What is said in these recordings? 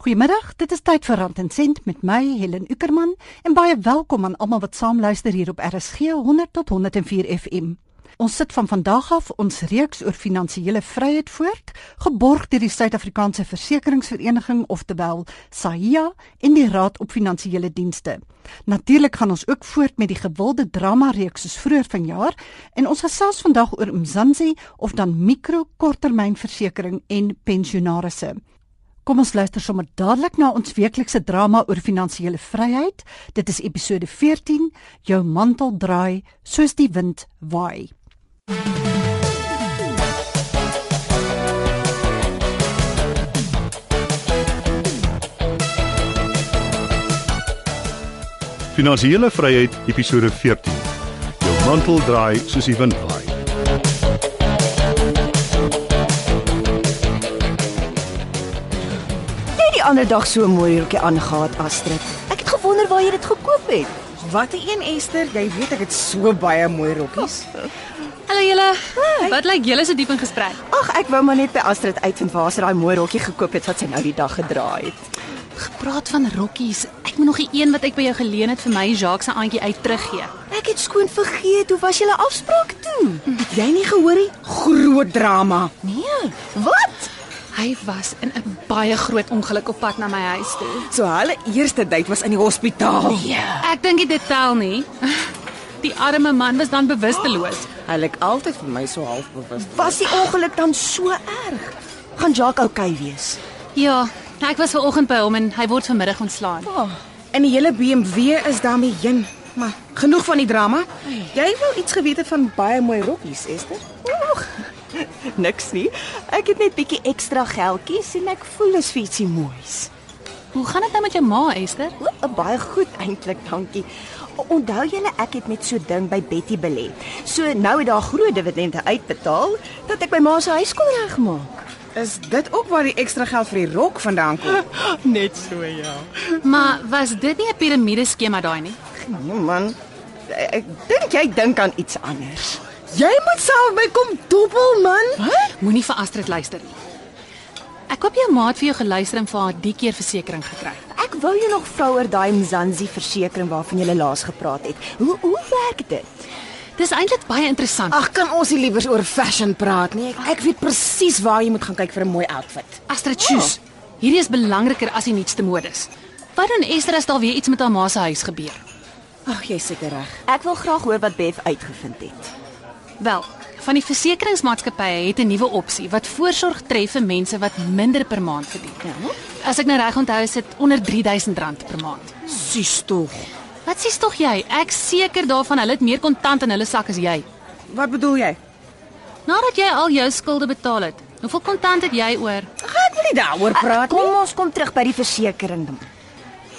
Goeiemiddag, dit is tyd vir Rand en Sent met my Helen Ukerman en baie welkom aan almal wat saam luister hier op RSG 100 tot 104 FM. Ons sit van vandag af ons reeks oor finansiële vryheid voort, geborg deur die Suid-Afrikaanse Versekeringsvereniging oftewel SAHIA en die Raad op Finansiële Dienste. Natuurlik gaan ons ook voort met die gewilde drama reeks soos vroeër vanjaar en ons gesels vandag oor Mzansi of dan mikro korttermynversekering en pensionaarsse. Kom ons luister sommer dadelik na ons weeklikse drama oor finansiële vryheid. Dit is episode 14, jou mantel draai soos die wind waai. Finansiële vryheid episode 14. Jou mantel draai soos die wind waai. Ander dag so 'n mooi rokkie aangetree, Astrid. Ek het gewonder waar jy dit gekoop het. Wat 'n een Esther, jy weet ek het so baie mooi rokkies. Hallo julle. Wat lyk julle so diep in gesprek? Ag, ek wou maar net by Astrid uitvind waar sy daai mooi rokkie gekoop het wat sy nou die dag gedra het. Gepraat van rokkies. Ek moet nog die een wat ek by jou geleen het vir my Jacques se aantjie uit teruggee. Ek het skoon vergeet hoe was julle afspraak toe? Het jy nie gehoor nie? Groot drama. Nee. Wat? Hy was in 'n baie groot ongeluk op pad na my huis toe. So hulle eerste date was in die hospitaal. Ja. Ek dink dit tel nie. Die arme man was dan bewusteloos. Hy lyk altyd vir my so half bewus. Was die ongeluk dan so erg? Gaan Jacques oukei okay wees? Ja, ek was ver oggend by hom en hy word vanmiddag ontslaan. Oh, en die hele BMW is daarmee heen. Maar genoeg van die drama. Jy wou iets geweet het van baie mooi rokkies, Esther? Oeg. Niks nie. Ek het net bietjie ekstra geldjies en ek voel is vir ietsie moois. Hoe gaan dit nou met jou ma, Esther? O, baie goed eintlik, dankie. Onthou julle ek het met so ding by Betty belê. So nou het daar groot dividende uitbetaal dat ek my ma se huis kon regmaak. Is dit ook waar die ekstra geld vir die rok vandaan kom? Net so ja. Maar was dit nie 'n piramide skema daai nie? Nee man. Ek dink jy dink aan iets anders. Jy moet saam by kom dobbel man. Wat? Moenie vir Astrid luister nie. Ek hoop jou maat vir jou geluister en vir haar die keer versekerings gekry. Ek wou jou nog vra oor daai Mzansi versekering waarvan jy laas gepraat het. Hoe hoe werk dit? Dis eintlik baie interessant. Ag, kan ons nie liewers oor fashion praat nie? Ek, ek weet presies waar jy moet gaan kyk vir 'n mooi outfit. Astrid Shoes. Hierdie is belangriker as die nuutste modes. Wat doen Esther as daar weer iets met haar ma se huis gebeur? Ag, jy's seker reg. Ek wil graag hoor wat Bev uitgevind het. Wel, van die versekeringsmaatskappye het 'n nuwe opsie wat voorsorg tref vir mense wat minder per maand verdien. Ja. As ek nou reg onthou, is dit onder R3000 per maand. Sis tog. Wat sies tog jy? Ek seker daarvan hulle het meer kontant in hulle sak as jy. Wat bedoel jy? Nadat jy al jou skulde betaal het, hoeveel kontant het jy oor? Ek wil nie daaroor praat nie. Kom ons kom terug by die versekering dan.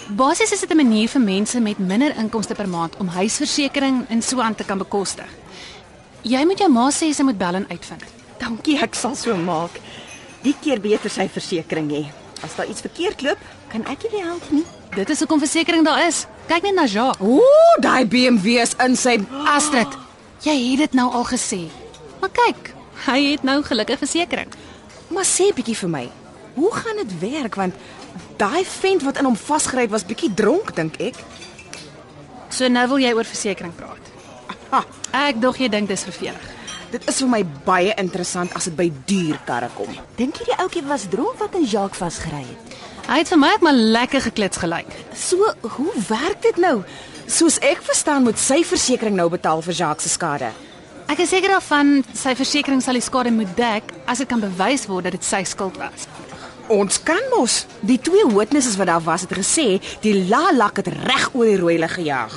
Basies is dit 'n manier vir mense met minder inkomste per maand om huisversekering en so aan te kan bekostig. Jy moet jou ma sê sy moet bel en uitvind. Dankie, ek sal so maak. Die keer beter sy versekering hê. As daar iets verkeerd loop, kan ek nie help nie. Dit is hoekom versekerings daar is. Kyk net na Jacques. Ooh, daai BMW is in sy Astrid, jy het dit nou al gesê. Maar kyk, hy het nou gelukkig versekering. Maar sê bietjie vir my. Hoe gaan dit werk want daai vent wat in hom vasgery het was bietjie dronk dink ek. So nou wil jy oor versekerings praat. Ha, Ek dog jy dink dis vervelig. dit is vir my baie interessant as dit by duur karre kom. Dink jy die ouetjie was dronk wat in Jacques vasgery het? Hy het vir my ook maar lekker geklits gelyk. So, hoe werk dit nou? Soos ek verstaan moet sy versekering nou betaal vir Jacques se skade. Ek is seker daarvan sy versekerings sal die skade moet dek as dit kan bewys word dat dit sy skuld was. Ons kan mos. Die twee witnesses wat daar was het gesê die lalak het reg oor die rooi lig gejaag.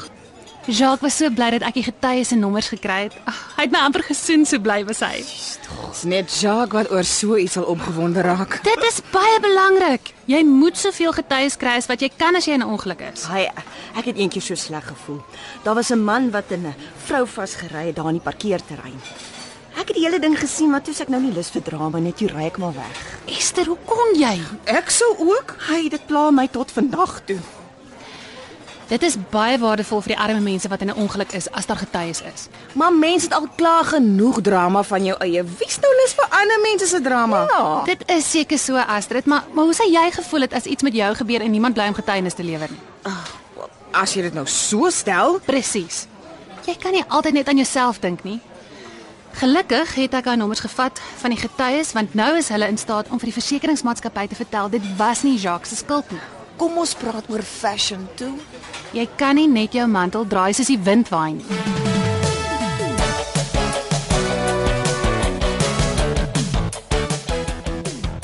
Jacques was so bly dat ek die getuies se nommers gekry het. Ag, Hy het my amper gesoen so bly was hy. Dis net Jacques wat oor so iets sal opgewonde raak. Dit is baie belangrik. Jy moet soveel getuies kry as wat jy kan as jy in 'n ongeluk is. Hy ek het eendag so sleg gevoel. Daar was 'n man wat in 'n vrou vasgery het daar in die parkeerterrein. Ek het die hele ding gesien, maar toe se ek nou nie lus vir drama net toe ry ek maar weg. Esther, hoe kon jy? Ek sou ook. Hy dit pla my tot vandag toe. Dit is baie waardevol vir die arme mense wat in 'n ongeluk is as daar getuies is. Maar mense het al klaar genoeg drama van jou eie. Wie's nou lus vir ander mense se drama? Ja. Dit is seker so Astrid, maar maar hoe sou jy gevoel het as iets met jou gebeur en niemand bly om getuienis te lewer nie? As jy dit nou so stel, Presies. Jy kan nie altyd net aan jouself dink nie. Gelukkig het ek haar nommers gevat van die getuies want nou is hulle in staat om vir die versekeringsmaatskappy te vertel dit was nie Jacques se skuld nie. Kom ons praat oor fashion toe. Jy kan nie net jou mantel draai soos die wind waai nie.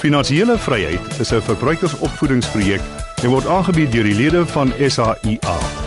Finansiële vryheid is 'n verbruikersopvoedingsprojek en word aangebied deur die lede van SAIA.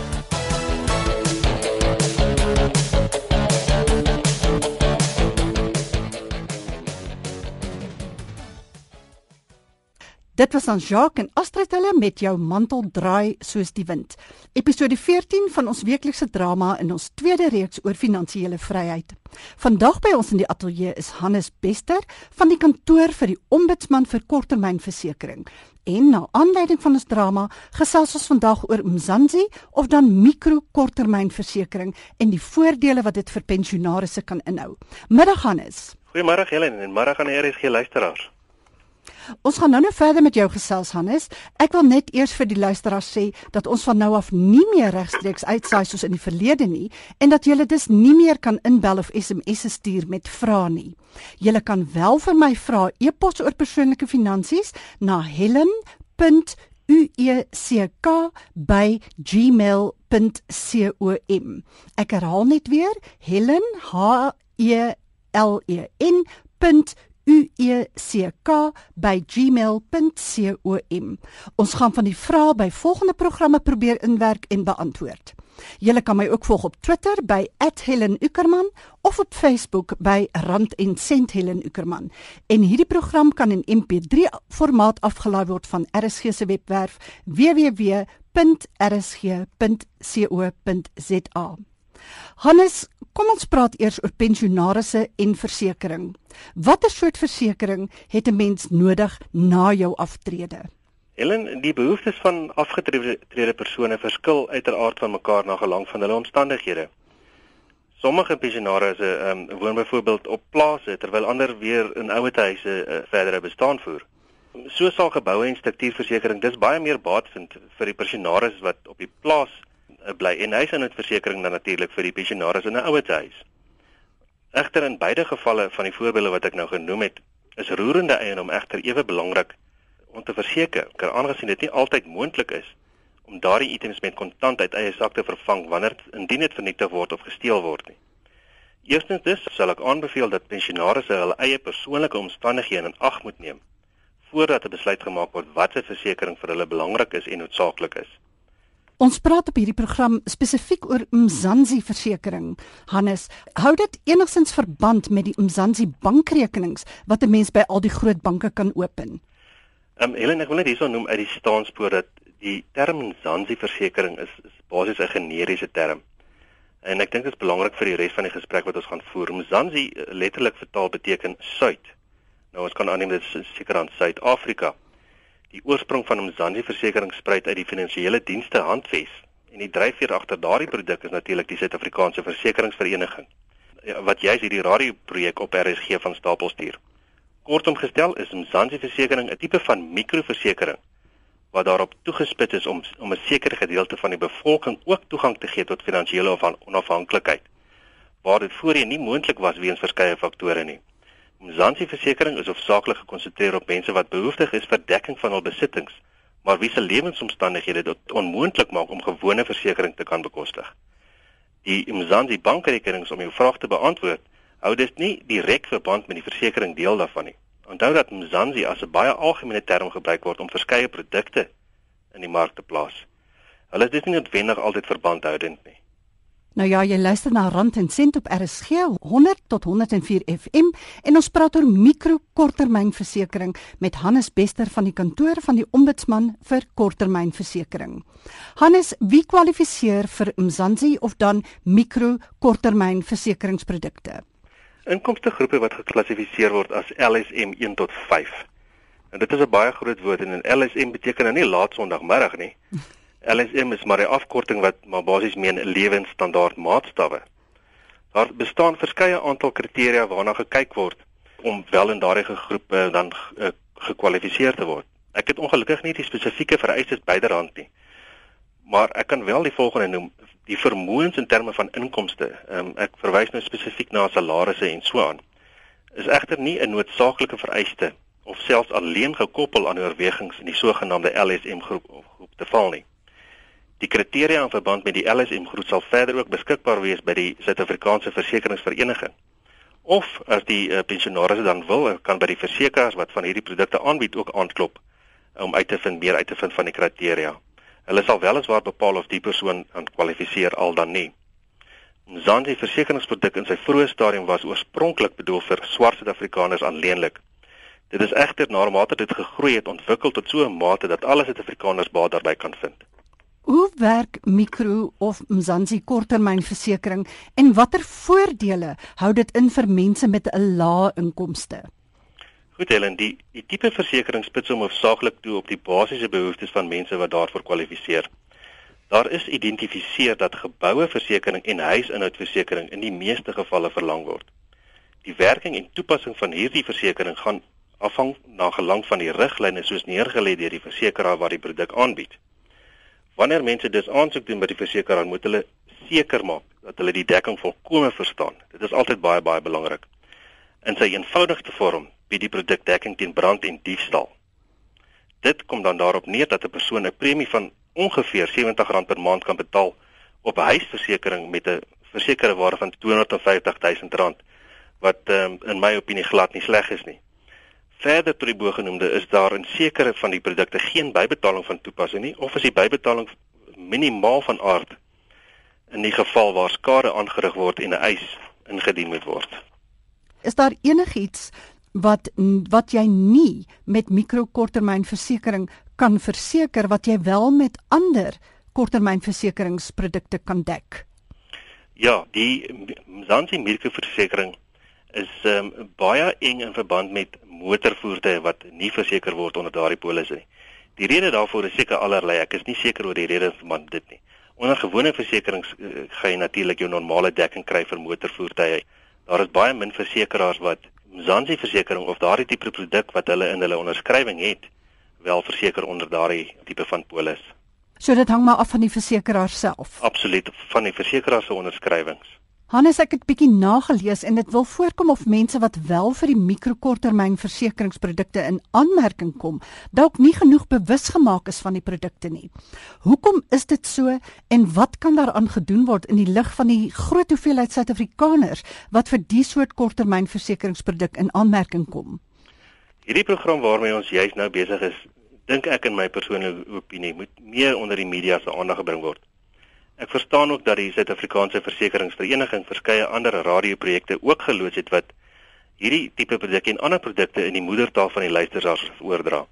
Dit was aan Jacques en Astrid hulle met jou mantel draai soos die wind. Episode 14 van ons weeklikse drama in ons tweede reeks oor finansiële vryheid. Vandag by ons in die ateljee is Hannes Bester van die kantoor vir die Ombudsman vir korttermynversekering. En na aanleiding van ons drama gesels ons vandag oor Mzansi of dan mikro-korttermynversekering en die voordele wat dit vir pensionaarsse kan inhou. Middag Hannes. Goeiemôre Helen en môre aan die RSG luisteraars. Ons gaan nou nou verder met jou gesels Hannes. Ek wil net eers vir die luisteraars sê dat ons van nou af nie meer regstreeks uitsaai soos in die verlede nie en dat julle dus nie meer kan inbel of SMS'e stuur met vrae nie. Julle kan wel vir my vra e-pos oor persoonlike finansies na helen.ueck@gmail.com. Ek herhaal net weer helen h e l e n ueck@gmail.com. Ons gaan van die vrae by volgende programme probeer inwerk en beantwoord. Julle kan my ook volg op Twitter by @HelenUckerman of op Facebook by Rand en Sent Helen Uckerman. En hierdie program kan in MP3 formaat afgelaai word van RSG se webwerf www.rsg.co.za. Hannes, kom ons praat eers oor pensionaarsse en versekerings. Watter soort versekerings het 'n mens nodig na jou aftrede? Helen, die behoeftes van afgetrede persone verskil uiteraard van mekaar na gelang van hulle omstandighede. Sommige pensionaarsse um, woon byvoorbeeld op plase terwyl ander weer in ouete huise uh, verdere bestaan voer. So sal geboue en struktuurversekering dis baie meer baat vind vir die pensionaars wat op die plaas bly en huishoudversekering dan natuurlik vir die pensionaars in 'n ouete huis. Egter in beide gevalle van die voorbeelde wat ek nou genoem het, is roerende eiendom egter ewe belangrik om te verseker, ker aangesien dit nie altyd moontlik is om daardie items met kontant uit eie sak te vervang wanneer indien dit vernietig word of gesteel word nie. Eerstens dus sal ek aanbeveel dat pensionaars hulle eie persoonlike omstandighede in ag moet neem voordat 'n besluit gemaak word watter versekerings vir hulle belangrik is en noodsaaklik is. Ons praat op hierdie program spesifiek oor Mzansi versekering. Hannes, hou dit enigstens verband met die Mzansi bankrekenings wat 'n mens by al die groot banke kan open? Ehm um, Helen, ek wil net hierso noem uit die staanspoor dat die term Mzansi versekering is, is basies 'n generiese term. En ek dink dit is belangrik vir die res van die gesprek wat ons gaan voer. Mzansi letterlik vertaal beteken suid. Nou ons kan aanneem dit is seker aan Suid-Afrika. Die oorsprong van Mzansi versekering spruit uit die finansiële dienste handves en die dryfveer agter daardie produk is natuurlik die Suid-Afrikaanse Versekeringsvereniging ja, wat juis hierdie radioprojek op RSG van stapel stuur. Kortom gestel is Mzansi versekering 'n tipe van mikroversekering wat daarop toegespits is om om 'n sekere gedeelte van die bevolking ook toegang te gee tot finansiële onafhanklikheid waar dit voorheen nie moontlik was weens verskeie faktore nie. Mzansi versekering is hoofsaaklik gekonsentreer op mense wat behoeftig is vir dekking van hul besittings, maar wie se lewensomstandighede dit onmoontlik maak om gewone versekerings te kan bekostig. Die Mzansi bankrekenings om jou vraag te beantwoord, hou dus nie direk verband met die versekering deel daarvan nie. Onthou dat Mzansi as 'n baie algemene term gebruik word om verskeie produkte in die mark te plaas. Hulle is dus nie noodwendig altyd verbandhoudend nie. Nou ja, jy luister na Rand en Sent op RSG 100 tot 104 FM en ons praat oor mikro-korttermynversekering met Hannes Bester van die kantoor van die Ombudsman vir korttermynversekering. Hannes, wie kwalifiseer vir Mzansi of dan mikro-korttermynversekeringsprodukte? Inkomstegroepe wat geklassifiseer word as LSM 1 tot 5. En dit is 'n baie groot woord en LSM beteken nou nie laat Sondagmiddag nie. LSM is maar 'n afkorting wat maar basies meen lewensstandaard maatstawwe. Daar bestaan verskeie aantal kriteria waarna gekyk word om wel in daardie groepe dan uh, gekwalifiseer te word. Ek het ongelukkig nie die spesifieke vereistes byderhand nie. Maar ek kan wel die volgende noem: die vermoëns in terme van inkomste. Um, ek verwys nou spesifiek na salarisse en so aan. Is egter nie 'n noodsaaklike vereiste of selfs alleen gekoppel aan oorwegings in die sogenaamde LSM groep of groep te val nie. Die kriteria in verband met die LSM groep sal verder ook beskikbaar wees by die Suid-Afrikaanse Versekeringsvereniging. Of as die uh, pensionaars dan wil, kan by die versekerings wat van hierdie produkte aanbied ook aanklop om uit te vind meer uit te vind van die kriteria. Hulle sal weliswaar bepaal of die persoon aan kwalifiseer al dan nie. Mzansi versekeringsproduk in sy vroeë stadium was oorspronklik bedoel vir swart Suid-Afrikaners alleenlik. Dit is egter na mate dit gegroei het ontwikkel tot so 'n mate dat alle Suid-Afrikaners baat daarbey kan vind. Hoe werk mikro of Mzansi korttermynversekering en watter voordele hou dit in vir mense met 'n lae inkomste? Goed Helen, die die tipe versekering spits hom hoofsaaklik toe op die basiese behoeftes van mense wat daarvoor kwalifiseer. Daar is geïdentifiseer dat geboue versekering en huisinhoudversekering in die meeste gevalle verlang word. Die werking en toepassing van hierdie versekering gaan afhang na gelang van die riglyne soos neergelê deur die versekeraar wat die produk aanbied. Wanneer mense dus aansoek doen by die versekeraar, moet hulle seker maak dat hulle die dekking volkome verstaan. Dit is altyd baie baie belangrik. In sy eenvoudigste vorm bied die produk dekking teen brand en diefstal. Dit kom dan daarop neer dat 'n persoon 'n premie van ongeveer R70 per maand kan betaal op 'n huisversekering met 'n versekerde waarde van R250 000 wat um, in my opinie glad nie sleg is nie. Verder tot die bogenoemde is daar in sekere van die produkte geen bybetaling van toepassing nie of is die bybetaling minimaal van aard in die geval waar skade aangerig word en 'n eis ingedien moet word. Is daar enigiets wat wat jy nie met mikrokorttermynversekering kan verseker wat jy wel met ander korttermynversekeringsprodukte kan dek. Ja, die Mzansi mikroversekering is um, baie eng in verband met motorvoertuie wat nie verseker word onder daardie polisse nie. Die rede daarvoor is seker allerlei. Ek is nie seker oor die rede van dit nie. Onder gewone versekerings uh, gaan jy natuurlik jou normale dekking kry vir motorvoertuie. Daar is baie min versekeraars wat Mzansi versekering of daardie tipe produk wat hulle in hulle onderskrywing het, wel verseker onder daardie tipe van polis. So dit hang maar af van die versekeraar self. Absoluut van die versekeraar se onderskrywings. Hannes ek het bietjie nagelees en dit wil voorkom of mense wat wel vir die mikrokorttermynversekeringsprodukte in aanmerking kom, dalk nie genoeg bewus gemaak is van die produkte nie. Hoekom is dit so en wat kan daaraan gedoen word in die lig van die groot hoeveelheid Suid-Afrikaners wat vir die soort korttermynversekeringsproduk in aanmerking kom? Hierdie program waarmee ons juis nou besig is, dink ek in my persoonlike opinie moet meer onder die media se aandag gebring word. Ek verstaan ook dat die Suid-Afrikaanse Versekeringsvereniging verskeie ander radioprojekte ook geloods het wat hierdie tipe produkte en ander produkte in die moedertaal van die luisteraars oordra.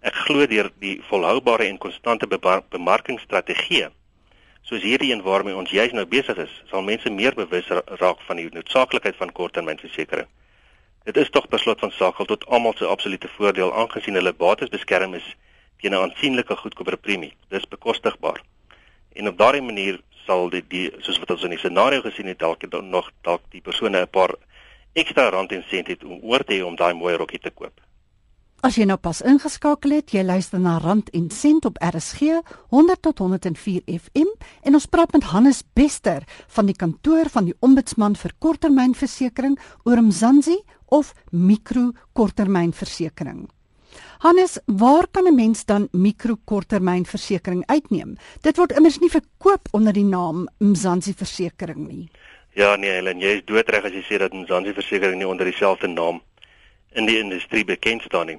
Ek glo deur die volhoubare en konstante bemarkingsstrategie soos hierdie een waarmee ons juis nou besig is, sal mense meer bewus raak van die noodsaaklikheid van korttermynversekering. Dit is tog beslot van saak tot almal se absolute voordeel aangesien hulle bates beskerm is teen 'n aansienlike goedkoper premie. Dis bekostigbaar. En op daardie manier sal dit die soos wat ons in die scenario gesien het dalk nog dalk die persone 'n paar ekstra rand en sent het om oor te hê om daai mooi rokkie te koop. As jy nou pas ingeskakel het, jy luister na Rand en Sent op RSG 100 tot 104 FM en ons praat met Hannes Bester van die kantoor van die Ombudsman vir Korttermynversekering oor Mzansi of mikro korttermynversekering. Hannes, waar kan 'n mens dan mikrokorttermynversekering uitneem? Dit word immers nie verkoop onder die naam Mzansi versekering nie. Ja, nee, Helen, jy is doodreg as jy sê dat Mzansi versekering nie onder dieselfde naam in die industrie bekend staan nie.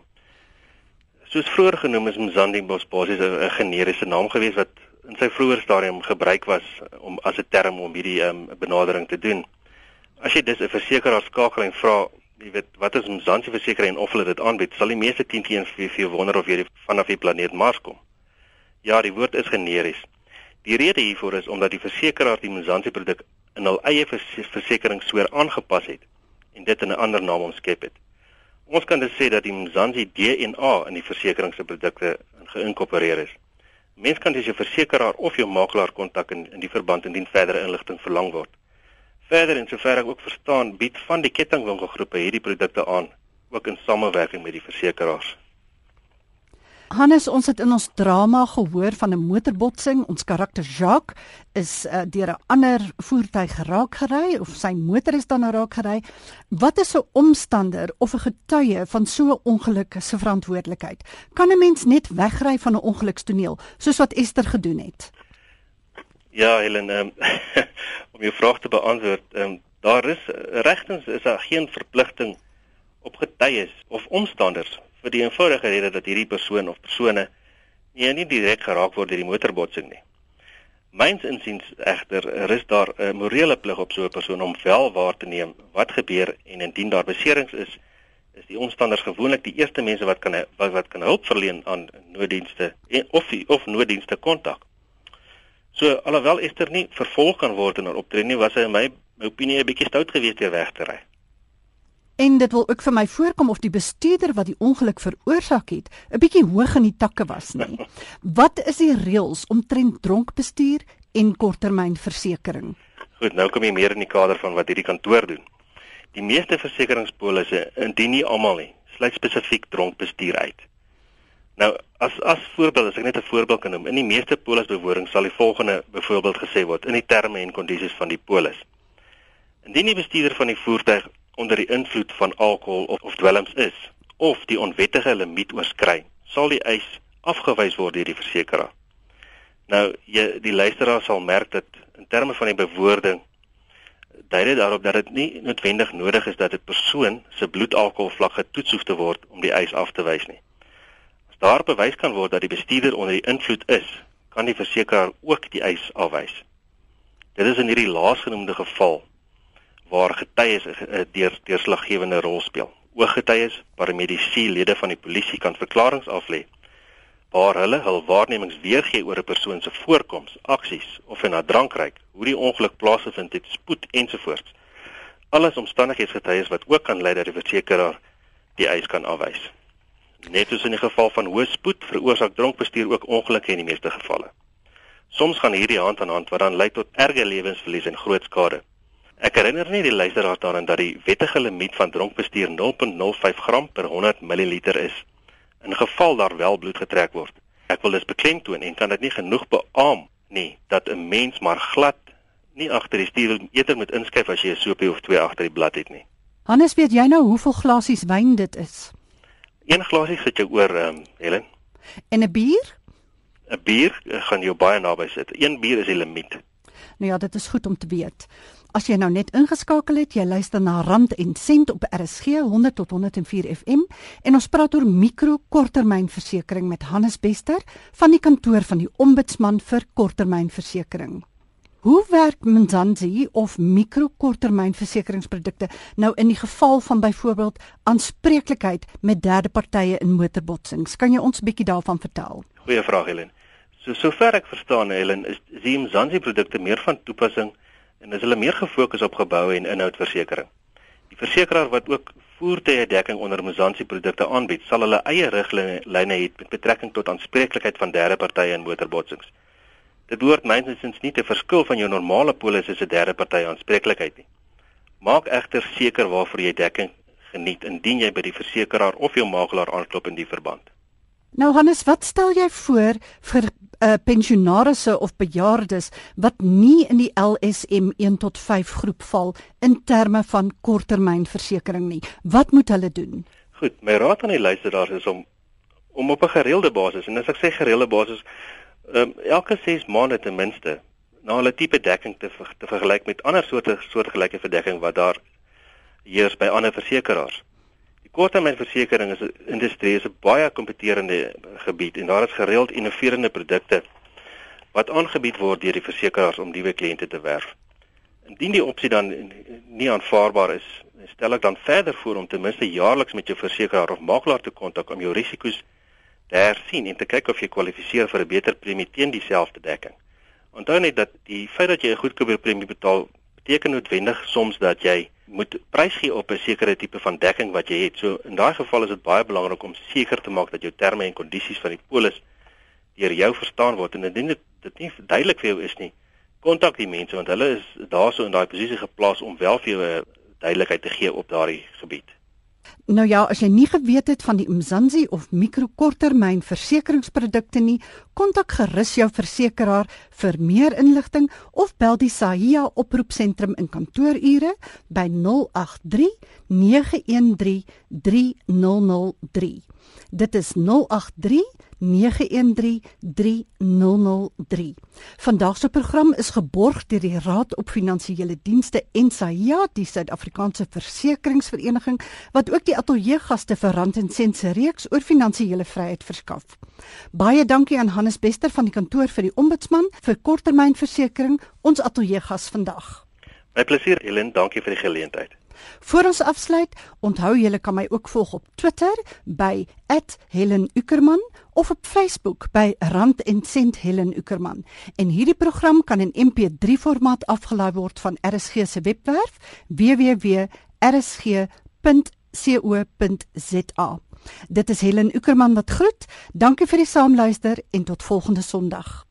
Soos vroeër genoem is Mzansi basies 'n generiese naam gewees wat in sy vroeër stadium gebruik was om as 'n term om hierdie um, benadering te doen. As jy dus 'n versekeraar skakel en vra jy weet wat is Mzansi versekering en of hulle dit aanbied, sal die meeste teen teen vir vir wonder of jy vanaf die planeet Mars kom. Ja, die woord is generies. Die rede hiervoor is omdat die versekeraar die Mzansi produk in hul eie versekeringssoort aangepas het en dit in 'n ander naam omskep het. Ons kan dus sê dat die Mzansi DNA in die versekeringsprodukte geïnkorporeer is. Mens kan dus jou versekeraar of jou makelaar kontak in in die verband indien verdere inligting verlang word. Verder en sover ek ook verstaan, bied van die kettingwinkelgroepe hierdie produkte aan, ook in samewerking met die versekeraars. Hannes, ons het in ons drama gehoor van 'n motorbotsing. Ons karakter Jacques is uh, deur 'n ander voertuig geraak gery of sy motor is dan geraak gery. Wat is 'n omstander of 'n getuie van so 'n ongeluk se verantwoordelikheid? Kan 'n mens net wegry van 'n ongelukstoneel soos wat Esther gedoen het? Ja, Helen, um, om jou vraag te beantwoord, um, daar is regtens is daar geen verpligting op getuies of omstanders vir die eenvoudige rede dat hierdie persoon of persone nie nie direk geraak word deur die motorbotsing nie. Myns insiens egter is daar 'n morele plig op so 'n persoon om wel waar te neem wat gebeur en indien daar beserings is, is die omstanders gewoonlik die eerste mense wat kan wat, wat kan hulp verleen aan nooddienste en of of nooddienste kontak. So alhoewel Esther nie vervolg kan word in haar optrede nie, was hy in my, my opinie 'n bietjie stout geweest deur weg te ry. En dit wil ook vir my voorkom of die bestuurder wat die ongeluk veroorsaak het, 'n bietjie hoog in die takke was nie. Wat is die reëls omtrent dronk bestuur en korttermynversekering? Goed, nou kom jy meer in die kader van wat hierdie kantoor doen. Die meeste versekeringspolisse, indien nie almal nie, sluit spesifiek dronk bestuur uit. Nou, as as voorbeeld, as ek net 'n voorbeeld kan noem, in die meeste polisbewoning sal die volgende byvoorbeeld gesê word in die terme en kondisies van die polis. Indien die bestuurder van die voertuig onder die invloed van alkohol of, of dwelms is of die onwettige limiet oorskry, sal die eis afgewys word deur die versekeraar. Nou, jy die luisteraar sal merk dat in terme van die bewoording dui dit daarop dat dit nie noodwendig nodig is dat 'n persoon se bloedalkoholvlak getoets hoef te word om die eis af te wys nie. As daar bewys kan word dat die bestuurder onder die invloed is, kan die versekeraar ook die eis afwys. Dit is in hierdie laasgenoemde geval waar getuies 'n deur deurslaggewende rol speel. Ooggetuies, paramedici, lede van die polisie kan verklaringe aflê waar hulle hul waarnemings weergee oor 'n persoon se voorkoms, aksies of en na drankryk, hoe die ongeluk plaasgevind het, spoed ensovoorts. Alles omstandigheidsgetuies wat ook kan lei dat die versekeraar die eis kan afwys. Net soos in die geval van hoë spoed veroorsaak dronkbestuur ook ongelukke in die meeste gevalle. Soms gaan hierdie hand aan hand wat dan lei tot erge lewensverlies en groot skade. Ek herinner net die luisteraars daaraan dat die wettige limiet van dronkbestuur 0.05 gram per 100 ml is. In geval daar wel bloed getrek word. Ek wil dus beklemtoon en kan dit nie genoeg beamoen nie dat 'n mens maar glad nie agter die stuur eerder moet inskuif as jy 'n sopie of twee agter die blad het nie. Hannes, weet jy nou hoeveel glasies wyn dit is? Een glasie sit jou oor, ehm um, Helen. En 'n bier? 'n Bier eh, gaan jou baie naby sit. Een bier is die limiet. Nou ja, dit is goed om te weet. As jy nou net ingeskakel het, jy luister na Rand en Sent op RSG 100 tot 104 FM en ons praat oor mikro-korttermynversekering met Hannes Bester van die kantoor van die Ombudsman vir korttermynversekering. Hoe werk Mzansi of mikro-korttermynversekeringsprodukte nou in die geval van byvoorbeeld aanspreeklikheid met derde partye in motorbotsings? Kan jy ons 'n bietjie daarvan vertel? Goeie vraag, Helen. So sover ek verstaan, Helen, is die Mzansi produkte meer van toepassing en is hulle meer gefokus op geboue en inhoudversekering. Die versekeraar wat ook voertuie dekking onder Mozansi produkte aanbied, sal hulle eie riglyne hê met betrekking tot aanspreeklikheid van derde partye in motorbotsings. Dit behoort mynsins nie te verskil van jou normale polis as 'n derde party aanspreeklikheid nie. Maak egter seker waarvoor jy dekking geniet indien jy by die versekeraar of jou makelaar aanklop in die verband. Nou Hannes, wat stel jy voor vir uh, pensionaarsse of bejaardes wat nie in die LSM 1 tot 5 groep val in terme van korttermynversekering nie. Wat moet hulle doen? Goed, my raad aan die luisteraars is om om op 'n gereelde basis en as ek sê gereelde basis, um, elke 6 maande ten minste na hulle tipe dekking te te vergelyk met ander soorte soortgelyke verdekking wat daar heers by ander versekerings. Korttermynversekering is 'n industrie is 'n baie kompeterende gebied en daar is gereeld innoverende produkte wat aangebied word deur die versekeraars om nuwe kliënte te werf. Indien die opsie dan nie aanvaarbaar is, stel ek dan verder voor om ten minste jaarliks met jou versekeraar of makelaar te kontak om jou risiko's te hersien en te kyk of jy kwalifiseer vir 'n beter premie teen dieselfde dekking. Onthou net dat die feit dat jy 'n goedkoper premie betaal, beteken noodwendig soms dat jy moet prys gee op 'n sekere tipe van dekking wat jy het. So in daai geval is dit baie belangrik om seker te maak dat jou terme en kondisies van die polis deur jou verstaan word en indien dit dit nie duidelik vir jou is nie, kontak die mense want hulle is daarso in daai posisie geplaas om wel vir jou 'n duidelikheid te gee op daardie gebied. Nou ja, as jy nie geweet het van die Mzansi of mikrokorttermyn versekeringsprodukte nie, kontak gerus jou versekeraar vir meer inligting of bel die Sahia oproepsentrum in kantoorure by 083 913 3003. Dit is 083 9133003. Vandag se program is geborg deur die Raad op Finansiële Dienste en SAIA, die Suid-Afrikaanse Versekeringsvereniging, wat ook die ateljeegaste vir Rand en Sent se reeks oor finansiële vryheid verskaf. Baie dankie aan Hannes Bester van die kantoor vir die Ombudsman vir korttermynversekering, ons ateljeegas vandag. My plesier, Helen, dankie vir die geleentheid. Voor ons afsluit, onthou julle kan my ook volg op Twitter by @HelenUckerman of op Facebook by Rand en Sent Helen Uckerman. En hierdie program kan in MP3 formaat afgelaai word van RSG se webwerf www.rsg.co.za. Dit is Helen Uckerman wat groet. Dankie vir die saamluister en tot volgende Sondag.